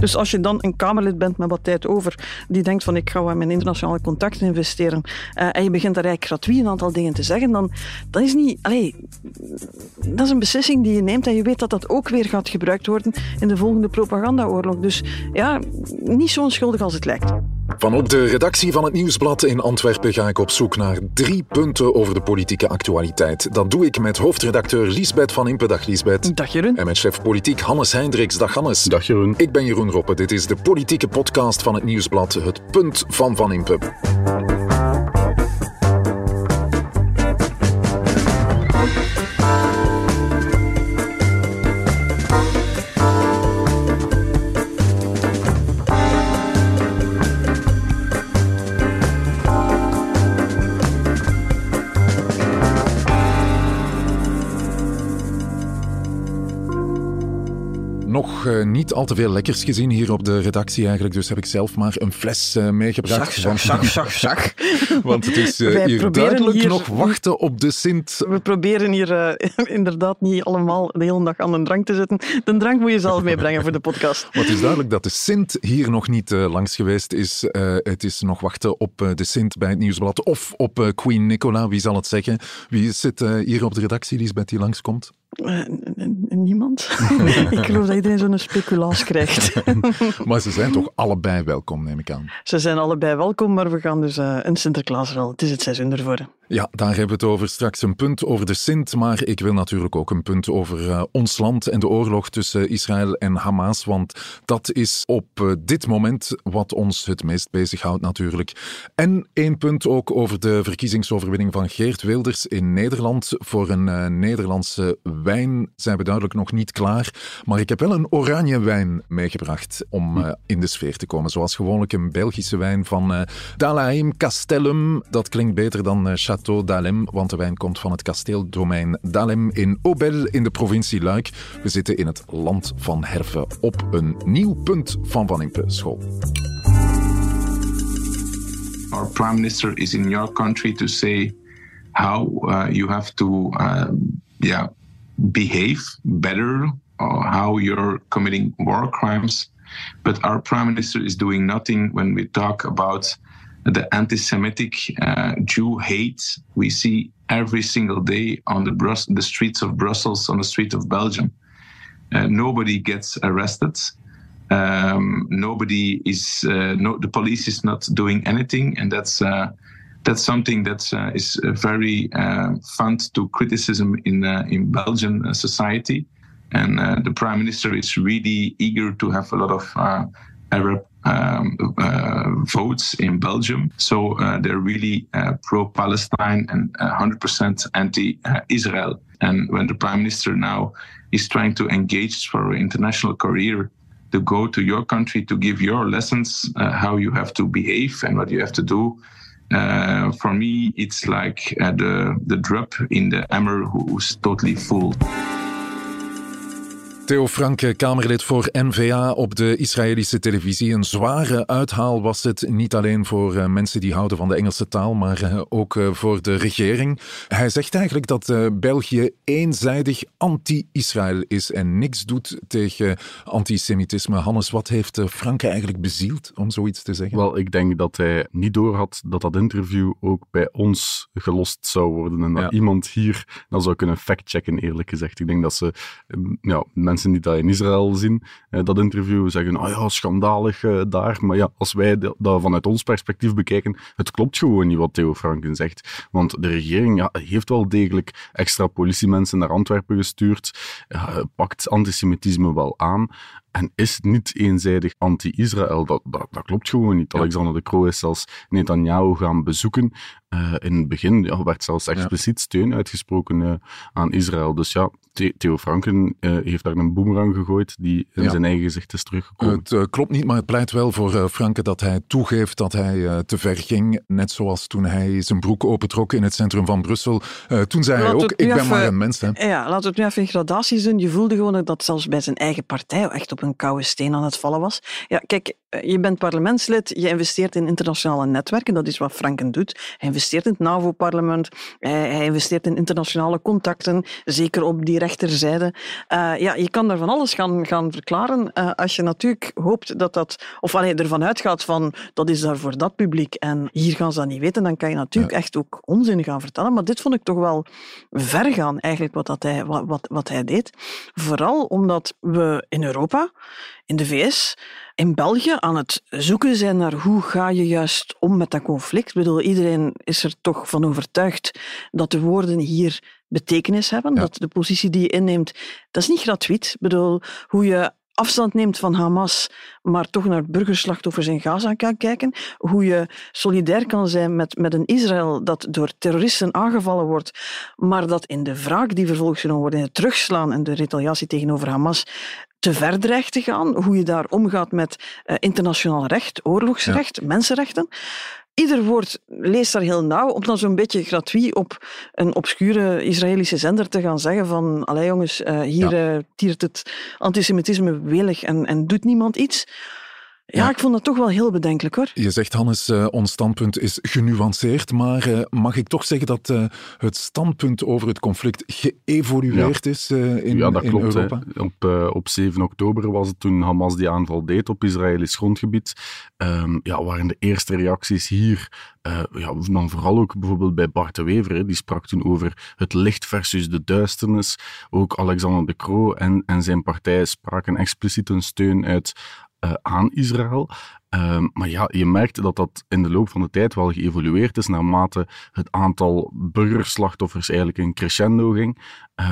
Dus als je dan een Kamerlid bent met wat tijd over, die denkt van ik ga in mijn internationale contacten investeren, uh, en je begint daar eigenlijk gratuit een aantal dingen te zeggen, dan dat is niet... Allee, dat is een beslissing die je neemt en je weet dat dat ook weer gaat gebruikt worden in de volgende propagandaoorlog. Dus ja, niet zo onschuldig als het lijkt. Vanuit de redactie van het Nieuwsblad in Antwerpen ga ik op zoek naar drie punten over de politieke actualiteit. Dat doe ik met hoofdredacteur Liesbeth van Impe. Dag Liesbeth. Dag Jeroen. En met chef politiek Hannes Hendricks. Dag Hannes. Dag Jeroen. Ik ben Jeroen Roppe. Dit is de politieke podcast van het Nieuwsblad, het punt van Van Impe. Nog uh, niet al te veel lekkers gezien hier op de redactie eigenlijk. Dus heb ik zelf maar een fles uh, meegebracht. Zag, zag, zag, zag, Want het is uh, hier duidelijk hier, nog wachten op de Sint. We proberen hier inderdaad niet allemaal de hele dag aan de drank te zitten. De drank moet je zelf meebrengen voor de podcast. Maar het is duidelijk dat de Sint hier nog niet langs geweest is. het is nog wachten op de Sint bij het Nieuwsblad of op Queen Nicola. Wie zal het zeggen? Wie zit hier op de redactie, Lisbeth, die langskomt? Uh, niemand. ik geloof dat iedereen zo'n speculaas krijgt. maar ze zijn toch allebei welkom, neem ik aan. Ze zijn allebei welkom, maar we gaan dus uh, een Sinterklaas wel. Het is het seizoen ervoor. Ja, daar hebben we het over. Straks een punt over de Sint, maar ik wil natuurlijk ook een punt over uh, ons land en de oorlog tussen Israël en Hamas, want dat is op uh, dit moment wat ons het meest bezighoudt natuurlijk. En één punt ook over de verkiezingsoverwinning van Geert Wilders in Nederland. Voor een uh, Nederlandse wijn zijn we duidelijk nog niet klaar, maar ik heb wel een oranje wijn meegebracht om in de sfeer te komen. Zoals gewoonlijk een Belgische wijn van Dalaim Castellum. Dat klinkt beter dan Chateau Château d'Alem, want de wijn komt van het kasteeldomein d'Alem in Aubel in de provincie Luik. We zitten in het land van Herve op een nieuw punt van Van Impe School. Our prime minister is in your country to say how uh, you have to uh, yeah, behave better or how you're committing war crimes. But our prime minister is doing nothing when we talk about the anti-Semitic uh, Jew hate we see every single day on the, Brus- the streets of Brussels, on the street of Belgium. Uh, nobody gets arrested. Um, nobody is. Uh, no, the police is not doing anything, and that's uh, that's something that uh, is very uh, fun to criticism in in Belgian society. And the prime minister is really eager to have a lot of Arab um, uh, votes in Belgium. So uh, they're really uh, pro Palestine and 100% anti Israel. And when the prime minister now is trying to engage for an international career to go to your country to give your lessons uh, how you have to behave and what you have to do. Uh, for me, it's like uh, the the drop in the hammer who's totally full. Theo Franke, Kamerlid voor NVA op de Israëlische televisie. Een zware uithaal was het, niet alleen voor uh, mensen die houden van de Engelse taal, maar uh, ook uh, voor de regering. Hij zegt eigenlijk dat België eenzijdig anti-Israël is en niks doet tegen antisemitisme. Hannes, wat heeft Franke eigenlijk bezield om zoiets te zeggen? Wel, ik denk dat hij niet doorhad dat dat interview ook bij ons gelost zou worden en dat ja. iemand hier dan zou kunnen factchecken, eerlijk gezegd. Ik denk dat ze ja, mensen mensen die dat in Israël zien, eh, dat interview, zeggen, oh ja, schandalig eh, daar. Maar ja, als wij dat vanuit ons perspectief bekijken, het klopt gewoon niet wat Theo Franken zegt. Want de regering heeft wel degelijk extra politiemensen naar Antwerpen gestuurd, pakt antisemitisme wel aan en is niet eenzijdig anti-Israël. Dat, dat, dat, klopt gewoon niet. Alexander de Croo is zelfs Netanyahu gaan bezoeken. Uh, in het begin ja, werd zelfs expliciet steun uitgesproken uh, aan Israël. Dus ja, Theo Franken uh, heeft daar een boemerang gegooid die in ja. zijn eigen gezicht is teruggekomen. Het klopt niet, maar het pleit wel voor Franken dat hij toegeeft dat hij te ver ging. Net zoals toen hij zijn broek opentrok in het centrum van Brussel. toen zei Laat hij ook, ik ben even, maar een mens. Hè. Ja, laten we het nu even in gradaties doen. Je voelde gewoon dat zelfs bij zijn eigen partij echt op een een koude steen aan het vallen was. Ja, kijk, eh, je bent parlementslid, je investeert in internationale netwerken, dat is wat Franken doet. Hij investeert in het NAVO-parlement, hij, hij, investeert in internationale contacten, zeker op die rechterzijde. Uh, ja, je kan daar van alles gaan, gaan verklaren uh, als je natuurlijk hoopt dat dat, of allee, ervan uitgaat van dat is daar voor dat publiek en hier gaan ze dat niet weten, dan kan je natuurlijk ja. echt ook onzin gaan vertellen. Maar dit vond ik toch wel ver gaan, eigenlijk, wat, dat hij, wat, wat, wat hij deed. Vooral omdat we in Europa, in de VS, in België aan het zoeken zijn naar hoe ga je juist om met dat conflict. Ik bedoel, iedereen is er toch van overtuigd dat de woorden hier betekenis hebben, ja. dat de positie die je inneemt, dat is niet gratuit. Ik bedoel, hoe je afstand neemt van Hamas, maar toch naar burgerslachtoffers in Gaza kan kijken. Hoe je solidair kan zijn met, met een Israël dat door terroristen aangevallen wordt, maar dat in de wraak die vervolgens genomen wordt, in het terugslaan en de retaliatie tegenover Hamas, te ver dreigt te gaan. Hoe je daar omgaat met uh, internationaal recht, oorlogsrecht, ja. mensenrechten ieder woord leest daar heel nauw, om dan zo'n beetje gratuit op een obscure Israëlische zender te gaan zeggen van, allee jongens, uh, hier ja. uh, tiert het antisemitisme welig en, en doet niemand iets. Ja, ja, ik vond dat toch wel heel bedenkelijk hoor. Je zegt, Hannes, uh, ons standpunt is genuanceerd, maar uh, mag ik toch zeggen dat uh, het standpunt over het conflict geëvolueerd ja. is in, ja, dat in klopt, Europa? Op, op 7 oktober was het toen Hamas die aanval deed op Israëlisch grondgebied. Um, ja, waren de eerste reacties hier, ja, dan vooral ook bijvoorbeeld bij Bart de Wever, die sprak toen over het licht versus de duisternis. Ook Alexander de Croo en, en zijn partij spraken expliciet een steun uit aan Israël. Um, maar ja, je merkt dat dat in de loop van de tijd wel geëvolueerd is naarmate het aantal burgerslachtoffers eigenlijk in crescendo ging.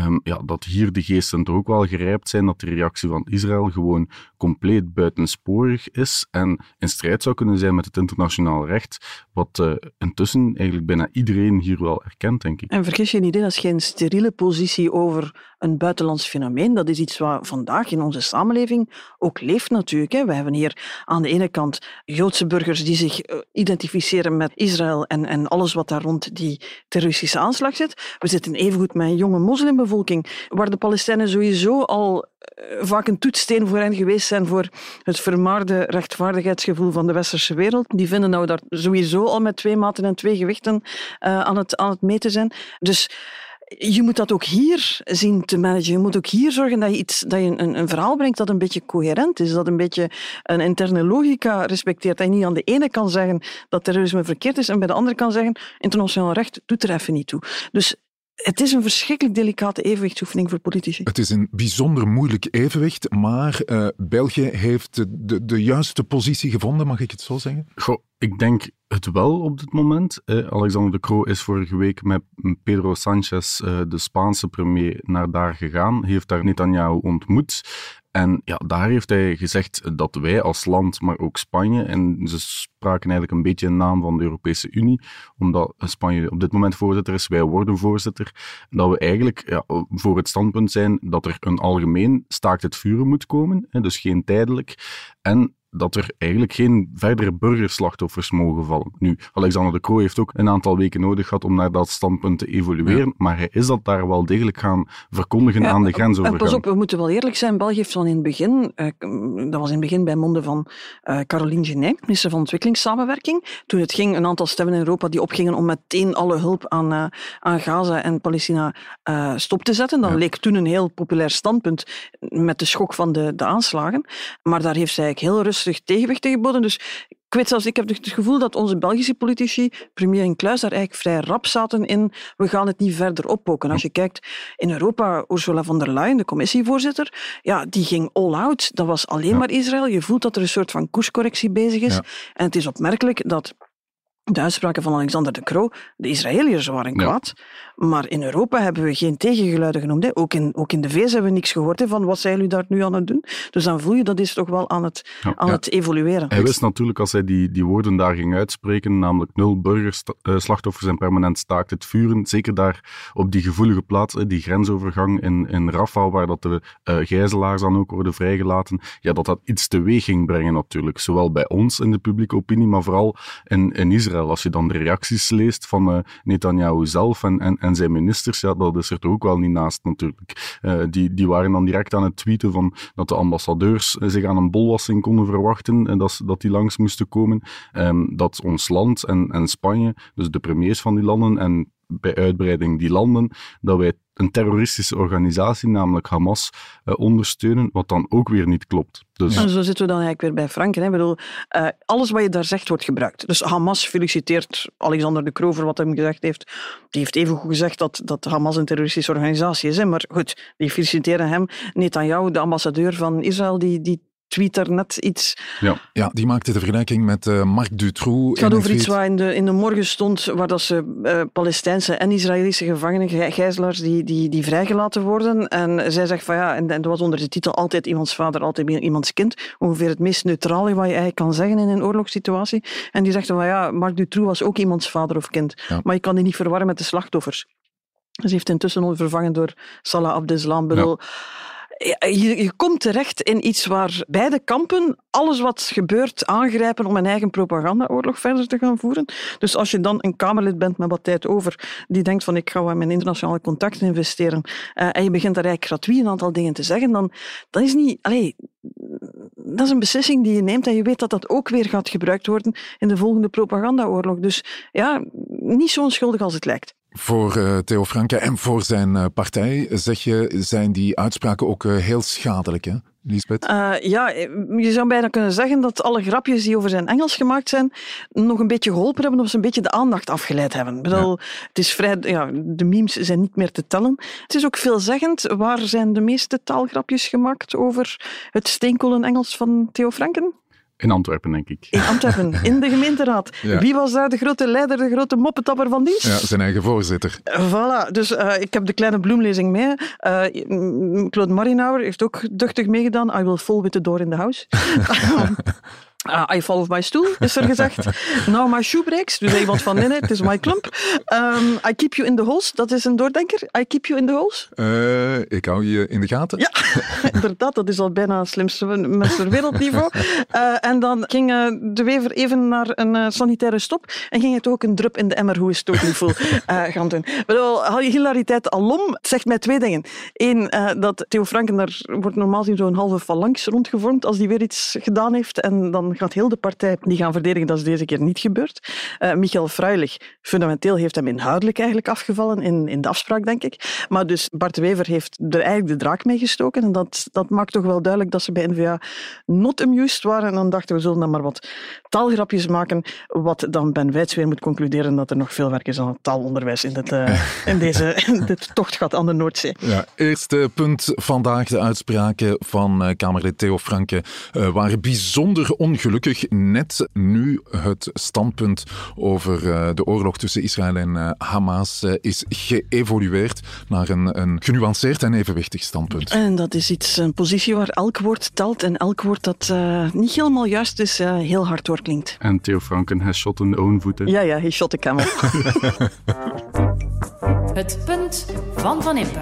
Um, ja, dat hier de geesten toch ook wel gerijpt zijn, dat de reactie van Israël gewoon compleet buitensporig is en in strijd zou kunnen zijn met het internationaal recht, wat uh, intussen eigenlijk bijna iedereen hier wel erkent, denk ik. En vergis je niet, dat is geen steriele positie over een buitenlands fenomeen. Dat is iets wat vandaag in onze samenleving ook leeft natuurlijk. Hè. We hebben hier aan de ene kant Joodse burgers die zich identificeren met Israël en, en alles wat daar rond die terroristische aanslag zit. We zitten evengoed met een jonge moslimbevolking, waar de Palestijnen sowieso al vaak een toetssteen voor hen geweest zijn voor het vermaarde rechtvaardigheidsgevoel van de westerse wereld. Die vinden we daar sowieso al met twee maten en twee gewichten uh, aan, het, aan het meten zijn. Dus je moet dat ook hier zien te managen. Je moet ook hier zorgen dat je, iets, dat je een, een verhaal brengt dat een beetje coherent is, dat een beetje een interne logica respecteert. Je niet aan de ene kan zeggen dat terrorisme verkeerd is en bij de andere kan zeggen internationaal recht doet er even niet toe. Dus het is een verschrikkelijk delicate evenwichtsoefening voor politici. Het is een bijzonder moeilijk evenwicht, maar uh, België heeft de, de, de, juiste positie gevonden, mag ik het zo zeggen? Goh, ik denk het wel op dit moment. Eh, Alexander de Croo is vorige week met Pedro Sanchez, uh, de Spaanse premier, naar daar gegaan. Heeft daar Netanyahu ontmoet. En ja, daar heeft hij gezegd dat wij als land, maar ook Spanje, en ze spraken eigenlijk een beetje in naam van de Europese Unie, omdat Spanje op dit moment voorzitter is, wij worden voorzitter, dat we eigenlijk ja, voor het standpunt zijn dat er een algemeen staakt het vuren moet komen, dus geen tijdelijk. En dat er eigenlijk geen verdere burgerslachtoffers mogen vallen. Nu, Alexander de Croo heeft ook een aantal weken nodig gehad om naar dat standpunt te evolueren, ja. maar hij is dat daar wel degelijk gaan verkondigen ja, aan de grensovergang. Pas op, we moeten wel eerlijk zijn, België heeft van in het begin, uh, dat was in het begin bij monden van uh, Caroline Genet, minister van Ontwikkelingssamenwerking, toen het ging, een aantal stemmen in Europa die opgingen om meteen alle hulp aan, uh, aan Gaza en Palestina stop te zetten. Dat ja. leek toen een heel populair standpunt met de schok van de, de aanslagen, maar daar heeft zij eigenlijk heel rustig rustig tegenwicht geboden. Dus ik weet zelfs, ik heb het gevoel dat onze Belgische politici, premier en Kluis, daar eigenlijk vrij rap zaten in. We gaan het niet verder oppoken. Als je kijkt in Europa, Ursula von der Leyen, de commissievoorzitter, ja, die ging all out. Dat was alleen ja. maar Israël. Je voelt dat er een soort van koerscorrectie bezig is. Ja. En het is opmerkelijk dat de uitspraken van Alexander de Croo, de Israëliërs waren kwaad, ja. maar in Europa hebben we geen tegengeluiden genoemd. Hè. Ook, in, ook in de VS hebben we niks gehoord hè, van wat zijn jullie daar nu aan het doen. Dus dan voel je dat is toch wel aan het, ja, aan ja. het evolueren. Hij wist natuurlijk als hij die, die woorden daar ging uitspreken, namelijk nul burgerslachtoffers en permanent staakt het vuren, zeker daar op die gevoelige plaats, die grensovergang in, in Rafah, waar dat de uh, gijzelaars dan ook worden vrijgelaten, ja, dat dat iets teweeg ging brengen natuurlijk. Zowel bij ons in de publieke opinie, maar vooral in, in Israël Als je dan de reacties leest van uh, Netanyahu zelf en, en, zijn ministers, ja, dat is er toch ook wel niet naast natuurlijk. Uh, die, die waren dan direct aan het tweeten van dat de ambassadeurs zich aan een bolwassing konden verwachten en dat, dat die langs moesten komen. Um, dat ons land en, en Spanje, dus de premiers van die landen en bij uitbreiding die landen, dat wij een terroristische organisatie, namelijk Hamas, uh, ondersteunen, wat dan ook weer niet klopt. Dus... En zo zitten we dan eigenlijk weer bij Frank. Hè? Bedoel, uh, alles wat je daar zegt wordt gebruikt. Dus Hamas feliciteert Alexander de Croo voor wat hij gezegd heeft. Die heeft even goed gezegd dat, dat Hamas een terroristische organisatie is. Hè? Maar goed, die feliciteren hem. Netanyahu, de ambassadeur van Israël, die, die Twitter net iets. Ja, ja die maakte de vergelijking met uh, Marc Dutroux. Het gaat over iets wat in de, in de morgen stond, waar dat ze uh, Palestijnse en Israëlische gevangenen, gijzelaars, die, die, die vrijgelaten worden. En zij zegt van ja, en, en dat was onder de titel altijd iemands vader, altijd iemands kind. Ongeveer het meest neutrale wat je eigenlijk kan zeggen in een oorlogssituatie. En die zegt van ja, Marc Dutroux was ook iemands vader of kind. Ja. Maar je kan die niet verwarren met de slachtoffers. Ze heeft intussen al vervangen door Salah Abdeslam. Bedoel, ja je, komt terecht in iets waar beide kampen alles wat gebeurt aangrijpen om een eigen propagandaoorlog verder te gaan voeren. Dus als je dan een Kamerlid bent met wat tijd over, die denkt van ik ga in mijn internationale contacten investeren, uh, en je begint daar eigenlijk gratuit een aantal dingen te zeggen, dan dat is niet... Allez, dat is een beslissing die je neemt en je weet dat dat ook weer gaat gebruikt worden in de volgende propagandaoorlog. Dus ja, niet zo onschuldig als het lijkt. Voor uh, Theo Franke en voor zijn uh, partij, zeg je, zijn die uitspraken ook uh, heel schadelijk, hè? Lisbeth? ja, je zou bijna kunnen zeggen dat alle grapjes die over zijn Engels gemaakt zijn, nog een beetje geholpen hebben of ze een beetje de aandacht afgeleid hebben. Ik bedoel, ja. het is vrij, ja, de memes zijn niet meer te tellen. Het is ook veelzeggend. Waar zijn de meeste taalgrapjes gemaakt over het steenkolen Engels van Theo Franken? In Antwerpen, denk ik. In Antwerpen, in de gemeenteraad. Ja. Wie was daar de grote leider, de grote moppetapper van dienst? Ja, zijn eigen voorzitter. Voilà, dus uh, ik heb de kleine bloemlezing mee. Uh, Claude Marinauer heeft ook duchtig meegedaan. I will fall with the door in the house. I fall off my stoel, is er gezegd. Now my shoe breaks. Dus iemand van, nee, nee, het is my clump. Um, I keep you in the holes. Dat is een doordenker. I keep you in the holes. Uh, ik hou je in de gaten. Ja, inderdaad. Dat is al bijna het slimste mensen wereldniveau. Uh, en dan ging de wever even naar een sanitaire stop en ging het ook een drup in de emmer, hoe is het ook niet voel, gaan doen. Bedoel, haal je hilariteit alom. Het zegt mij twee dingen. Eén, dat Theo Franken, daar wordt normaal zien zo'n halve phalanx rondgevormd als die weer iets gedaan heeft en dan gaat heel de partij die gaan verdedigen. Dat is deze keer niet gebeurd. Uh, Michael Fruilig, fundamenteel, heeft hem inhoudelijk eigenlijk afgevallen in, in de afspraak, denk ik. Maar dus Bart Wever heeft er eigenlijk de draak mee gestoken. En dat, dat maakt toch wel duidelijk dat ze bij NVA not amused waren. En dan dachten we, zullen dan maar wat taalgrapjes maken. Wat dan Ben Wijts weer moet concluderen dat er nog veel werk is aan het taalonderwijs in, dit, uh, in deze in dit tochtgat aan de Noordzee. Ja, eerste punt vandaag. De uitspraken van uh, Kamerlid Theo Franke waren bijzonder ongelukkig gelukkig net nu het standpunt over uh, de oorlog tussen Israël en uh, Hamas uh, is geëvolueerd naar een, een genuanceerd en evenwichtig standpunt. En dat is iets, een positie waar elk woord telt en elk woord dat niet helemaal juist is, heel hard doorklinkt. En Theo Franken has shot een own voeten. Ja, ja, hij shot de camel. het punt van Van Impe.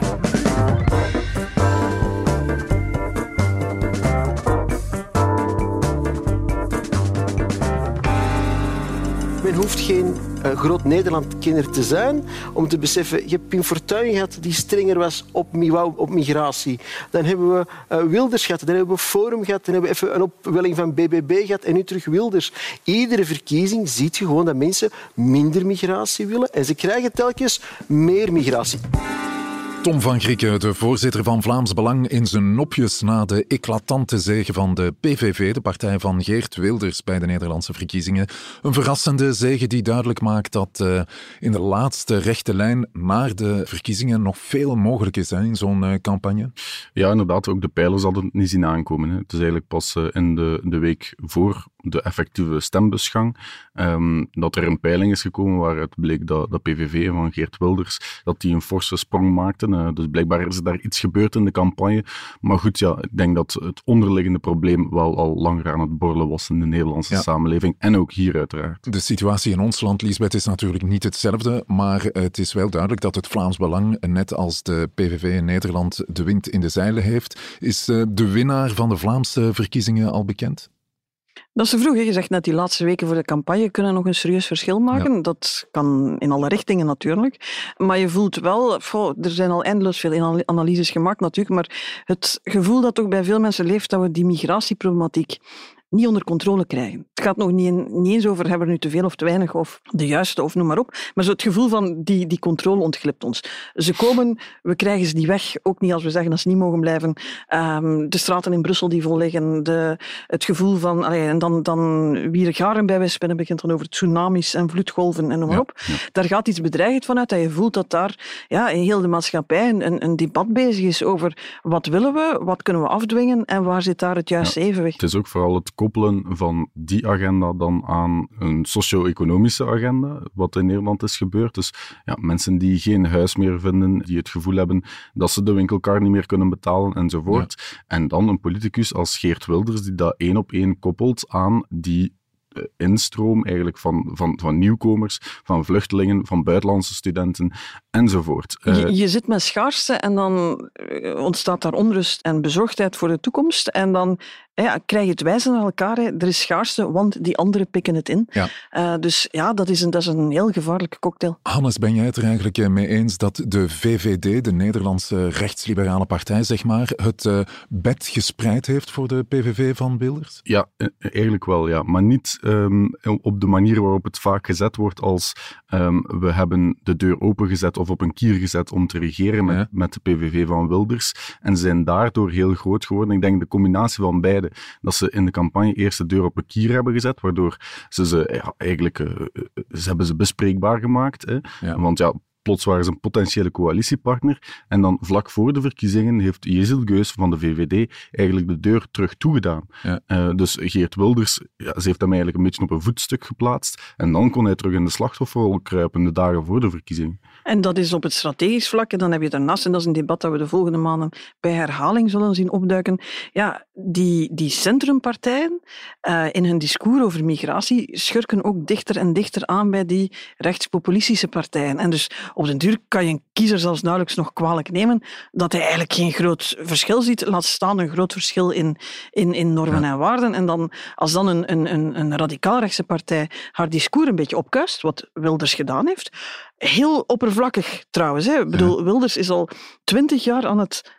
Hoeft geen uh, groot Nederland-kenner te zijn om te beseffen, je hebt Pim Fortuyn gehad die strenger was op, op migratie. Dan hebben we uh, Wilders gehad, dan hebben we Forum gehad, dan hebben we even een opwelling van BBB gehad en nu terug Wilders. Iedere verkiezing ziet je gewoon dat mensen minder migratie willen en ze krijgen telkens meer migratie. Tom van Grieken, de voorzitter van Vlaams Belang, in zijn nopjes na de eclatante zege van de PVV, de partij van Geert Wilders bij de Nederlandse verkiezingen. Een verrassende zege die duidelijk maakt dat uh, in de laatste rechte lijn naar de verkiezingen nog veel mogelijk is hè, in zo'n uh, campagne. Ja, inderdaad. Ook de pijlers hadden het niet zien aankomen. Hè. Het is eigenlijk pas uh, in de, de week voor de effectieve stembusgang um, dat er een peiling is gekomen waaruit bleek dat, dat PVV van Geert Wilders dat die een forse sprong maakten. Uh, dus blijkbaar is er daar iets gebeurd in de campagne. Maar goed, ja, ik denk dat het onderliggende probleem wel al langer aan het borrelen was in de Nederlandse ja. samenleving en ook hier uiteraard. De situatie in ons land, Lisbeth, is natuurlijk niet hetzelfde, maar het is wel duidelijk dat het Vlaams Belang, net als de PVV in Nederland, de wind in de zeilen heeft. Is uh, de winnaar van de Vlaamse verkiezingen al bekend? Dat is te vroeg. Je zegt net, die laatste weken voor de campagne kunnen nog een serieus verschil maken. Dat kan in alle richtingen natuurlijk. Maar je voelt wel, er zijn al eindeloos veel analyses gemaakt natuurlijk, maar het gevoel dat toch bij veel mensen leeft dat we die migratieproblematiek niet onder controle krijgen. Het gaat nog niet, niet eens over hebben we nu te veel of te weinig of de juiste of noem maar op. Maar zo het gevoel van die, die controle ontglipt ons. Ze komen, we krijgen ze die weg. Ook niet als we zeggen dat ze niet mogen blijven. Um, de straten in Brussel die vol liggen. De, het gevoel van, allee, en dan, dan wie er garen bij spinnen begint dan over tsunamis en vloedgolven en noem maar op. Daar gaat iets bedreigend vanuit dat je voelt dat daar ja, in heel de maatschappij een, een debat bezig is over wat willen we, wat kunnen we afdwingen en waar zit daar het juiste evenwicht. Het is ook vooral het koppelen van die agenda dan aan een socio-economische agenda, wat in Nederland is gebeurd. Dus ja, mensen die geen huis meer vinden, die het gevoel hebben dat ze de winkelkar niet meer kunnen betalen enzovoort. En dan een politicus als Geert Wilders die dat één op één koppelt aan die instroom eigenlijk van, van, van nieuwkomers, van vluchtelingen, van buitenlandse studenten enzovoort. Je, eh, je, zit met schaarste en dan eh, ontstaat daar onrust en bezorgdheid voor de toekomst. En dan ja, krijg je het wijzen naar elkaar. Hè. Er is schaarste, want die anderen pikken het in. Ja. Uh, dus ja, dat is, een, dat is een heel gevaarlijke cocktail. Hannes, ben jij het er eigenlijk mee eens dat de VVD, de Nederlandse rechtsliberale partij, zeg maar, het uh, bed gespreid heeft voor de PVV van Wilders? Ja, eigenlijk wel, ja. Maar niet um, op de manier waarop het vaak gezet wordt als um, we hebben de deur opengezet of op een kier gezet om te regeren met, met de PVV van Wilders en zijn daardoor heel groot geworden. Ik denk de combinatie van beide, dat ze in de campagne eerst de deur op een kier hebben gezet, waardoor ze ze eigenlijk uh, ze hebben ze bespreekbaar gemaakt. Hè. Ja. Want ja, plots waren ze een potentiële coalitiepartner. En dan vlak voor de verkiezingen heeft Jezel Geus van de VVD eigenlijk de deur terug toegedaan. Ja. Uh, dus Geert Wilders, ja, ze heeft hem eigenlijk een beetje op een voetstuk geplaatst. En dan kon hij terug in de slachtofferrol kruipen de dagen voor de verkiezingen. En dat is op het strategisch vlak. En dan heb je daarnaast, en dat is een debat dat we de volgende maanden bij herhaling zullen zien opduiken. Ja, die, die centrumpartijen uh, in hun discours over migratie schurken ook dichter en dichter aan bij die rechtspopulistische partijen. En dus op den duur kan je een kiezer zelfs nauwelijks nog kwalijk nemen dat hij eigenlijk geen groot verschil ziet. Laat staan een groot verschil in, in, in normen en waarden. En dan, als dan een, een, een radicaal-rechtse partij haar discours een beetje opkuist, wat Wilders gedaan heeft, heel oppervlakkig trouwens. Hè. Ik bedoel, Wilders is al twintig jaar aan het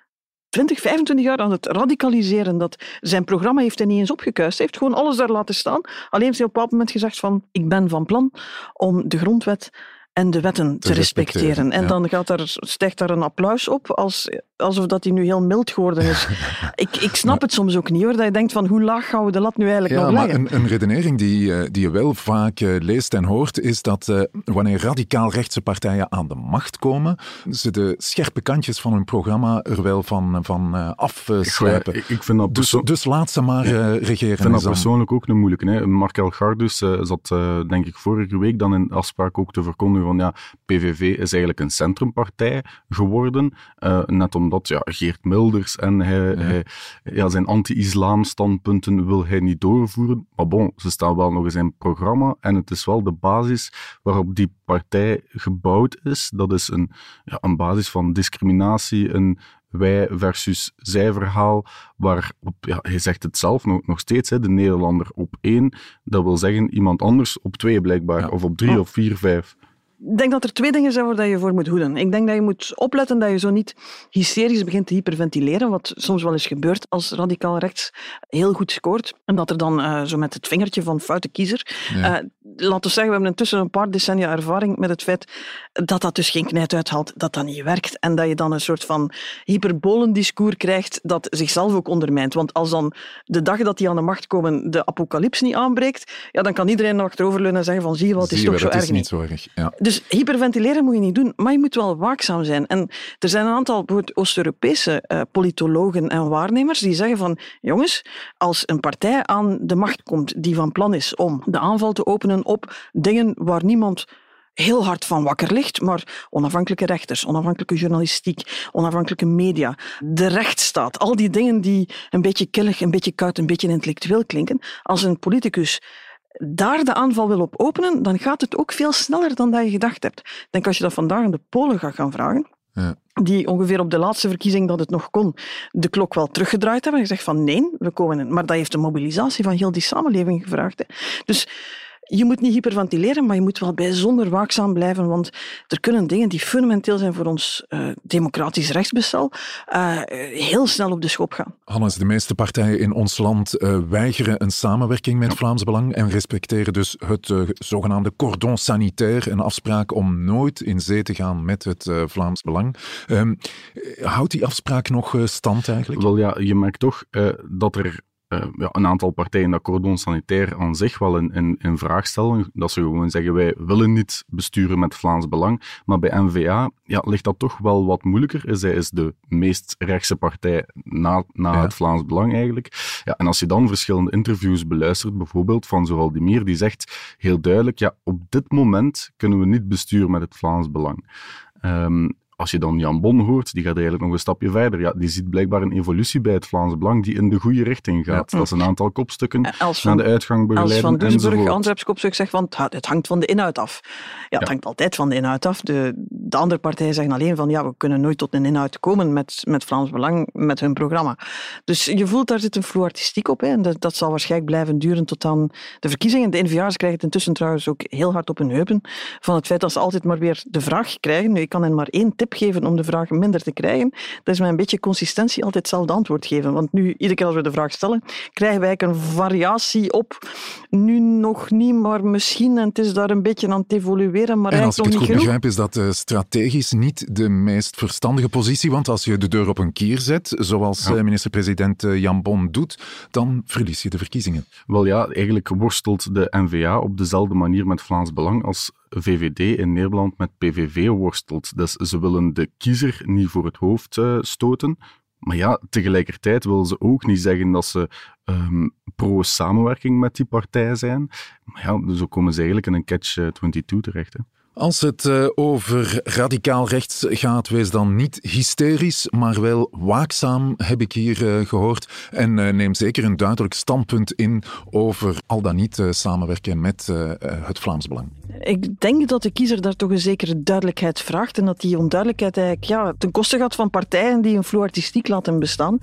20, 25 jaar aan het radicaliseren. Dat zijn programma heeft hij niet eens opgekuist. Hij heeft gewoon alles daar laten staan. Alleen heeft hij op een bepaald moment gezegd van ik ben van plan om de grondwet en de wetten te, respecteren. En dan gaat er, stijgt daar een applaus op, als, alsof dat hij nu heel mild geworden is. ik, ik snap het soms ook niet hoor, dat je denkt van hoe laag gaan we de lat nu eigenlijk nog leggen? Maar een, een redenering die, eh, die je wel vaak eh, leest en hoort, is dat uh, wanneer radicaal rechtse partijen aan de macht komen, ze de scherpe kantjes van hun programma er wel van, van afslijpen. Ik, ik, vind dat dus, dus laat ze maar regeren. Ik vind dat persoonlijk ook een moeilijke. Hè. Markel Gardus zat denk ik vorige week dan in afspraak ook te verkondigen van ja, PVV is eigenlijk een centrumpartij geworden, uh, net omdat ja, Geert Milders en hij, ja. hij ja, zijn anti-islam standpunten wil hij niet doorvoeren. Maar bon, ze staan wel nog in zijn programma en het is wel de basis waarop die partij gebouwd is. Dat is een, ja, een basis van discriminatie, een wij versus zij verhaal, waar op, ja, hij zegt het zelf nog, nog steeds, hè, de Nederlander op één, dat wil zeggen iemand anders op twee blijkbaar, of op drie oh. of vier, vijf. Ik denk dat er twee dingen zijn waar je voor moet hoeden. Ik denk dat je moet opletten dat je zo niet hysterisch begint te hyperventileren, wat soms wel eens gebeurt als radicaal rechts heel goed scoort. En dat er dan uh, zo met het vingertje van foute kiezer... Ja. Uh, laten we zeggen, we hebben intussen een paar decennia ervaring met het feit dat dat dus geen knijt uithaalt, dat dat niet werkt. En dat je dan een soort van hyperbolendiscours krijgt dat zichzelf ook ondermijnt. Want als dan de dag dat die aan de macht komen de apocalyps niet aanbreekt, ja, dan kan iedereen nog achteroverleunen en zeggen van zie je wel, het is toch zo erg niet. Zo erg. Ja. Dus hyperventileren moet je niet doen, maar je moet wel waakzaam zijn. En er zijn een aantal Oost-Europese uh, politologen en waarnemers die zeggen van jongens, als een partij aan de macht komt die van plan is om de aanval te openen op dingen waar niemand heel hard van wakker ligt, maar onafhankelijke rechters, onafhankelijke journalistiek, onafhankelijke media, de rechtsstaat, al die dingen die een beetje killig, een beetje koud, een beetje intellectueel klinken, als een politicus daar de aanval wil op openen, dan gaat het ook veel sneller dan dat je gedacht hebt. Ik denk als je dat vandaag aan de Polen gaat gaan vragen, Ja. Die ongeveer op de laatste verkiezing dat het nog kon, de klok wel teruggedraaid hebben. En gezegd van nee, we komen in. Maar dat heeft een mobilisatie van heel die samenleving gevraagd. Hè. Dus je moet niet hyperventileren, maar je moet wel bijzonder waakzaam blijven, want er kunnen dingen die fundamenteel zijn voor ons uh, democratisch rechtsbestel uh, heel snel op de schop gaan. Hannes, de meeste partijen in ons land uh, weigeren een samenwerking met Vlaams Belang en respecteren dus het zogenaamde cordon sanitaire, een afspraak om nooit in zee te gaan met het Vlaams Belang. Um, houdt die afspraak nog stand eigenlijk? Wel ja, je merkt toch dat er uh, ja, een aantal partijen dat cordon sanitair aan zich wel in, in, in, vraag stellen. Dat ze gewoon zeggen, wij willen niet besturen met Vlaams Belang. Maar bij NVA ja, ligt dat toch wel wat moeilijker. Zij is de meest rechtse partij na, na het Vlaams Belang eigenlijk. Ja, en als je dan verschillende interviews beluistert, bijvoorbeeld van Zoral Dimir, die zegt heel duidelijk, ja, op dit moment kunnen we niet besturen met het Vlaams Belang. Um, als je dan Jan Bon hoort, die gaat eigenlijk nog een stapje verder. Ja, die ziet blijkbaar een evolutie bij het Vlaams Belang die in de goede richting gaat. Dat is een aantal kopstukken van, naar de uitgang begeleiden Als Van Doesburg, Antwerps kopstuk, zegt van het hangt van de inhoud af. Ja, het hangt altijd van de inhoud af. De, de andere partijen zeggen alleen van ja, we kunnen nooit tot een inhoud komen met, met Vlaams Belang, met hun programma. Dus je voelt daar zit een vloer artistiek op. Hè, en dat, dat zal waarschijnlijk blijven duren tot aan de verkiezingen. De NVA's krijgen het intussen trouwens ook heel hard op hun heupen van het feit dat ze altijd maar weer de vraag krijgen. Nu, ik kan hen maar één tip geven om de vraag minder te krijgen. Dat is met een beetje consistentie altijd hetzelfde antwoord geven. Want nu, iedere keer als we de vraag stellen, krijgen wij een variatie op. Nu nog niet, maar misschien. En het is daar een beetje aan het evolueren. Maar en als ik het goed genoeg. begrijp, is dat uh, strategisch niet de meest verstandige positie. Want als je de deur op een kier zet, zoals ja. minister-president eh, Jan Bon doet, dan verlies je de verkiezingen. Wel ja, eigenlijk worstelt de NVA op dezelfde manier met Vlaams Belang als VVD in Nederland met PVV worstelt. Dus ze willen de kiezer niet voor het hoofd uh, stoten. Maar ja, tegelijkertijd willen ze ook niet zeggen dat ze um, pro-samenwerking met die partij zijn. Maar ja, zo komen ze eigenlijk in een catch-22 terecht. Hè. Als het uh, over radicaal rechts gaat, wees dan niet hysterisch, maar wel waakzaam, heb ik hier uh, gehoord. En uh, neem zeker een duidelijk standpunt in over al dan niet samenwerken met het Vlaams Belang. Ik denk dat de kiezer daar toch een zekere duidelijkheid vraagt en dat die onduidelijkheid eigenlijk ja, ten koste gaat van partijen die een vloer artistiek laten bestaan.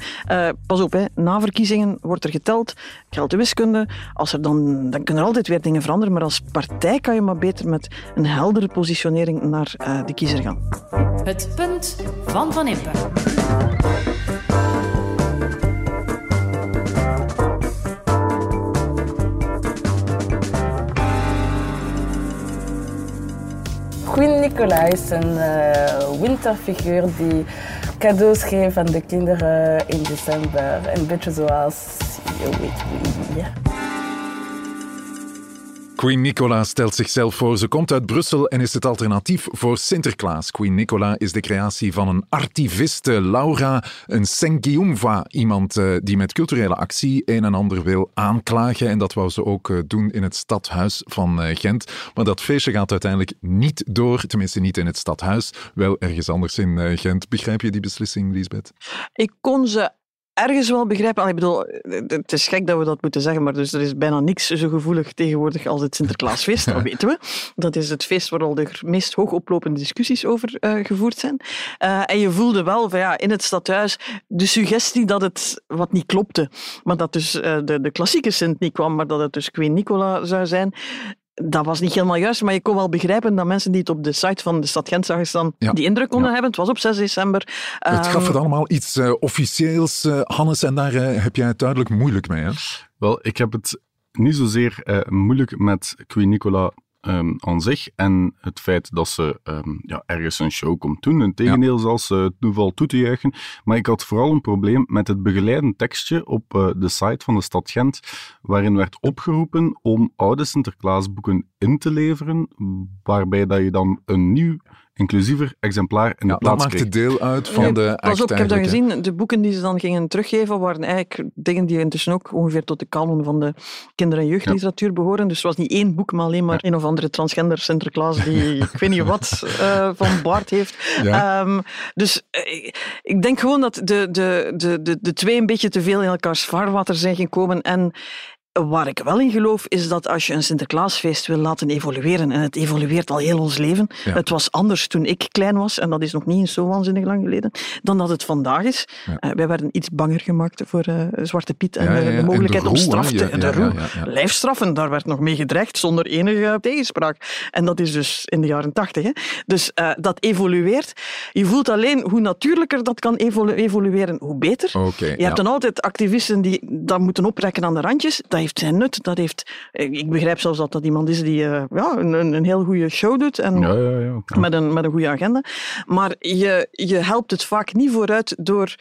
pas op, hè, na verkiezingen wordt er geteld, geldt de wiskunde. Als er dan, dan kunnen er altijd weer dingen veranderen, maar als partij kan je maar beter met een helder positionering naar uh, de kiezer gaan. Het punt van Van Impe. Queen Nicola is een uh, winterfiguur die cadeaus geeft aan de kinderen in december. Een beetje zoals je weet wie. Queen Nicola stelt zichzelf voor. Ze komt uit Brussel en is het alternatief voor Sinterklaas. Queen Nicola is de creatie van een artiviste, Laura, een Sengiumva. Iemand uh, die met culturele actie een en ander wil aanklagen. En dat wou ze ook uh, doen in het stadhuis van uh, Gent. Maar dat feestje gaat uiteindelijk niet door. Tenminste, niet in het stadhuis. Wel ergens anders in Gent. Begrijp je die beslissing, Lisbeth? Ik kon ze ergens wel begrijpen. Ik bedoel, het is gek dat we dat moeten zeggen, maar dus er is bijna niks zo gevoelig tegenwoordig als het Sinterklaasfeest. Dat weten we. Dat is het feest waar al de meest hoogoplopende discussies over uh, gevoerd zijn. Uh, en je voelde wel van, ja, in het stadhuis de suggestie dat het wat niet klopte. Maar dat dus uh, de, de klassieke Sint niet kwam, maar dat het dus Queen Nicola zou zijn dat was niet helemaal juist, maar je kon wel begrijpen dat mensen die het op de site van de stad Gent zagen staan, ja. die indruk konden ja. hebben. Het was op 6 december. Het gaf het allemaal iets uh, officieels, uh, Hannes, en daar uh, heb jij het duidelijk moeilijk mee. Hè? Wel, ik heb het niet zozeer moeilijk met Queen Nicola um, aan zich en het feit dat ze um, ja, ergens een show komt doen. Integendeel, ja. zelfs uh, toeval toe te juichen. Maar ik had vooral een probleem met het begeleidend tekstje op uh, de site van de stad Gent, waarin werd opgeroepen om oude Sinterklaasboeken in te leveren, waarbij dat je dan een nieuw inclusiever exemplaar in de ja, plaats Dat maakte deel uit van ja, de act. Op, ik heb dat gezien, de boeken die ze dan gingen teruggeven waren eigenlijk dingen die intussen ook ongeveer tot de kanon van de kinder- en jeugdliteratuur ja. behoren. Dus het was niet één boek, maar alleen maar een of andere transgender Sinterklaas die ik weet niet wat uh, van baard heeft. Um, dus uh, ik denk gewoon dat de, de, de, de, de twee een beetje te veel in elkaars vaarwater zijn gekomen en Waar ik wel in geloof, is dat als je een Sinterklaasfeest wil laten evolueren, en het evolueert al heel ons leven, het was anders toen ik klein was, en dat is nog niet eens zo waanzinnig lang geleden, dan dat het vandaag is. Uh, wij werden iets banger gemaakt voor uh, Zwarte Piet en uh, de mogelijkheid om straf te... de roe, lijfstraffen, daar werd nog mee gedreigd, zonder enige tegenspraak. En dat is dus in de jaren tachtig. Dus dat evolueert. Je voelt alleen hoe natuurlijker dat kan evolu evolueren, hoe beter. Okay, je hebt dan altijd activisten die dat moeten oprekken aan de randjes. Dat heeft zijn nut. Dat heeft, ik begrijp zelfs dat dat iemand is die ja, een, een heel goede show doet en ja, ja, ja, met, een, met een goede agenda. Maar je, je helpt het vaak niet vooruit door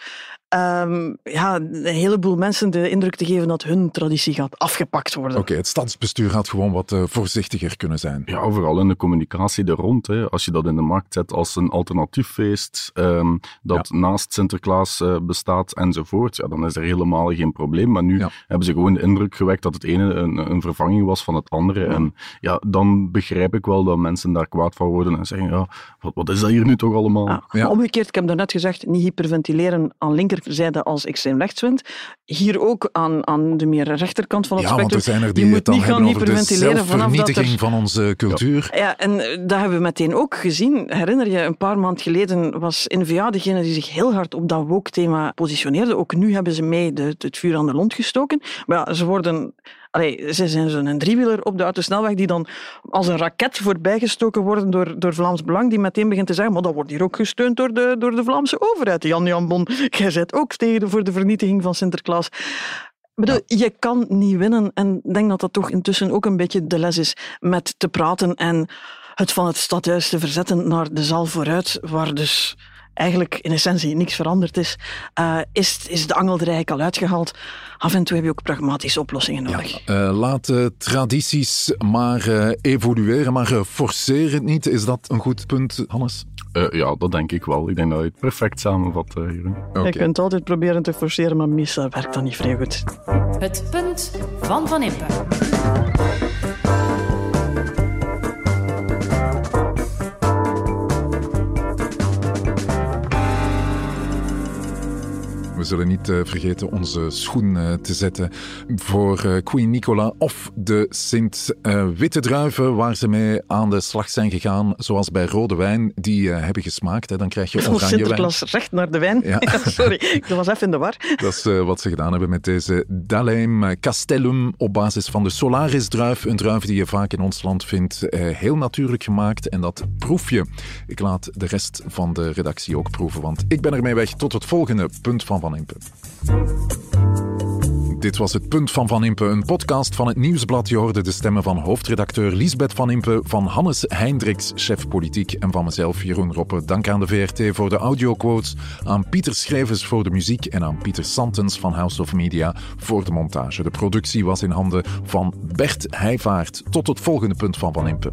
um, ja, een heleboel mensen de indruk te geven dat hun traditie gaat afgepakt worden. Oké, okay, het stadsbestuur had gewoon wat uh, voorzichtiger kunnen zijn. Ja, vooral in de communicatie er rond. Hè. Als je dat in de markt zet als een alternatief feest um, dat ja. naast Sinterklaas uh, bestaat enzovoort, ja, dan is er helemaal geen probleem. Maar nu ja. hebben ze gewoon de indruk gewekt dat het ene een, een vervanging was van het andere. En ja, dan begrijp ik wel dat mensen daar kwaad van worden en zeggen, ja, wat, wat is dat hier nu toch allemaal? Omgekeerd, ik heb daarnet gezegd, niet hyperventileren aan linker zijde als extreem rechtswind. Hier ook aan, aan de meer rechterkant van het ja, spectrum. Want er zijn er die je moet niet gaan hyperventileren vanaf dat er... van onze cultuur. Ja. ja, en dat hebben we meteen ook gezien. Herinner je, een paar maanden geleden was N-VA degene die zich heel hard op dat woke-thema positioneerde. Ook nu hebben ze mee de, het vuur aan de lont gestoken. Maar ja, ze worden Allee, ze zijn zo'n driewieler op de autosnelweg die dan als een raket voorbijgestoken worden door, door Vlaams Belang, die meteen begint te zeggen, maar dat wordt hier ook gesteund door de, door de Vlaamse overheid. Jan Jan Bon, jij zit ook tegen voor de vernietiging van Sinterklaas. Bedoel, ja. Je kan niet winnen en ik denk dat dat toch intussen ook een beetje de les is met te praten en het van het stadhuis te verzetten naar de zaal vooruit, waar dus eigenlijk in essentie niks veranderd is, uh, is, is de angel er eigenlijk al uitgehaald. Af en toe heb je ook pragmatische oplossingen nodig. Ja, uh, laat tradities maar uh, evolueren, maar forceer het niet. Is dat een goed punt, Hannes? ja, dat denk ik wel. Ik denk dat je het perfect samenvat, Jeroen. Okay. Je kunt altijd proberen te forceren, maar meestal werkt dat niet vrij goed. Het punt van Van Impe. Zullen niet uh, vergeten onze schoen uh, te zetten voor uh, Queen Nicola of de Sint. witte druiven waar ze mee aan de slag zijn gegaan, zoals bij rode wijn, die hebben gesmaakt. Hè. Dan krijg je oranje wijn. Sinterklaas recht naar de wijn. Ja. Sorry, ik was even in de war. Dat is wat ze gedaan hebben met deze Daleim Castellum op basis van de Solaris-druif. Een druif die je vaak in ons land vindt. heel natuurlijk gemaakt en dat proef je. Ik laat de rest van de redactie ook proeven, want ik ben ermee weg tot het volgende punt van Van Van Dit was het Punt van Van Impe, een podcast van het Nieuwsblad. Je hoorde de stemmen van hoofdredacteur Lisbeth Van Impe, van Hannes Heindriks, chef politiek, en van mezelf, Jeroen Roppe. Dank aan de VRT voor de audioquotes, aan Pieter Schrijvers voor de muziek en aan Pieter Santens van House of Media voor de montage. De productie was in handen van Bert Heijvaart. Tot het volgende Punt van Van Impe.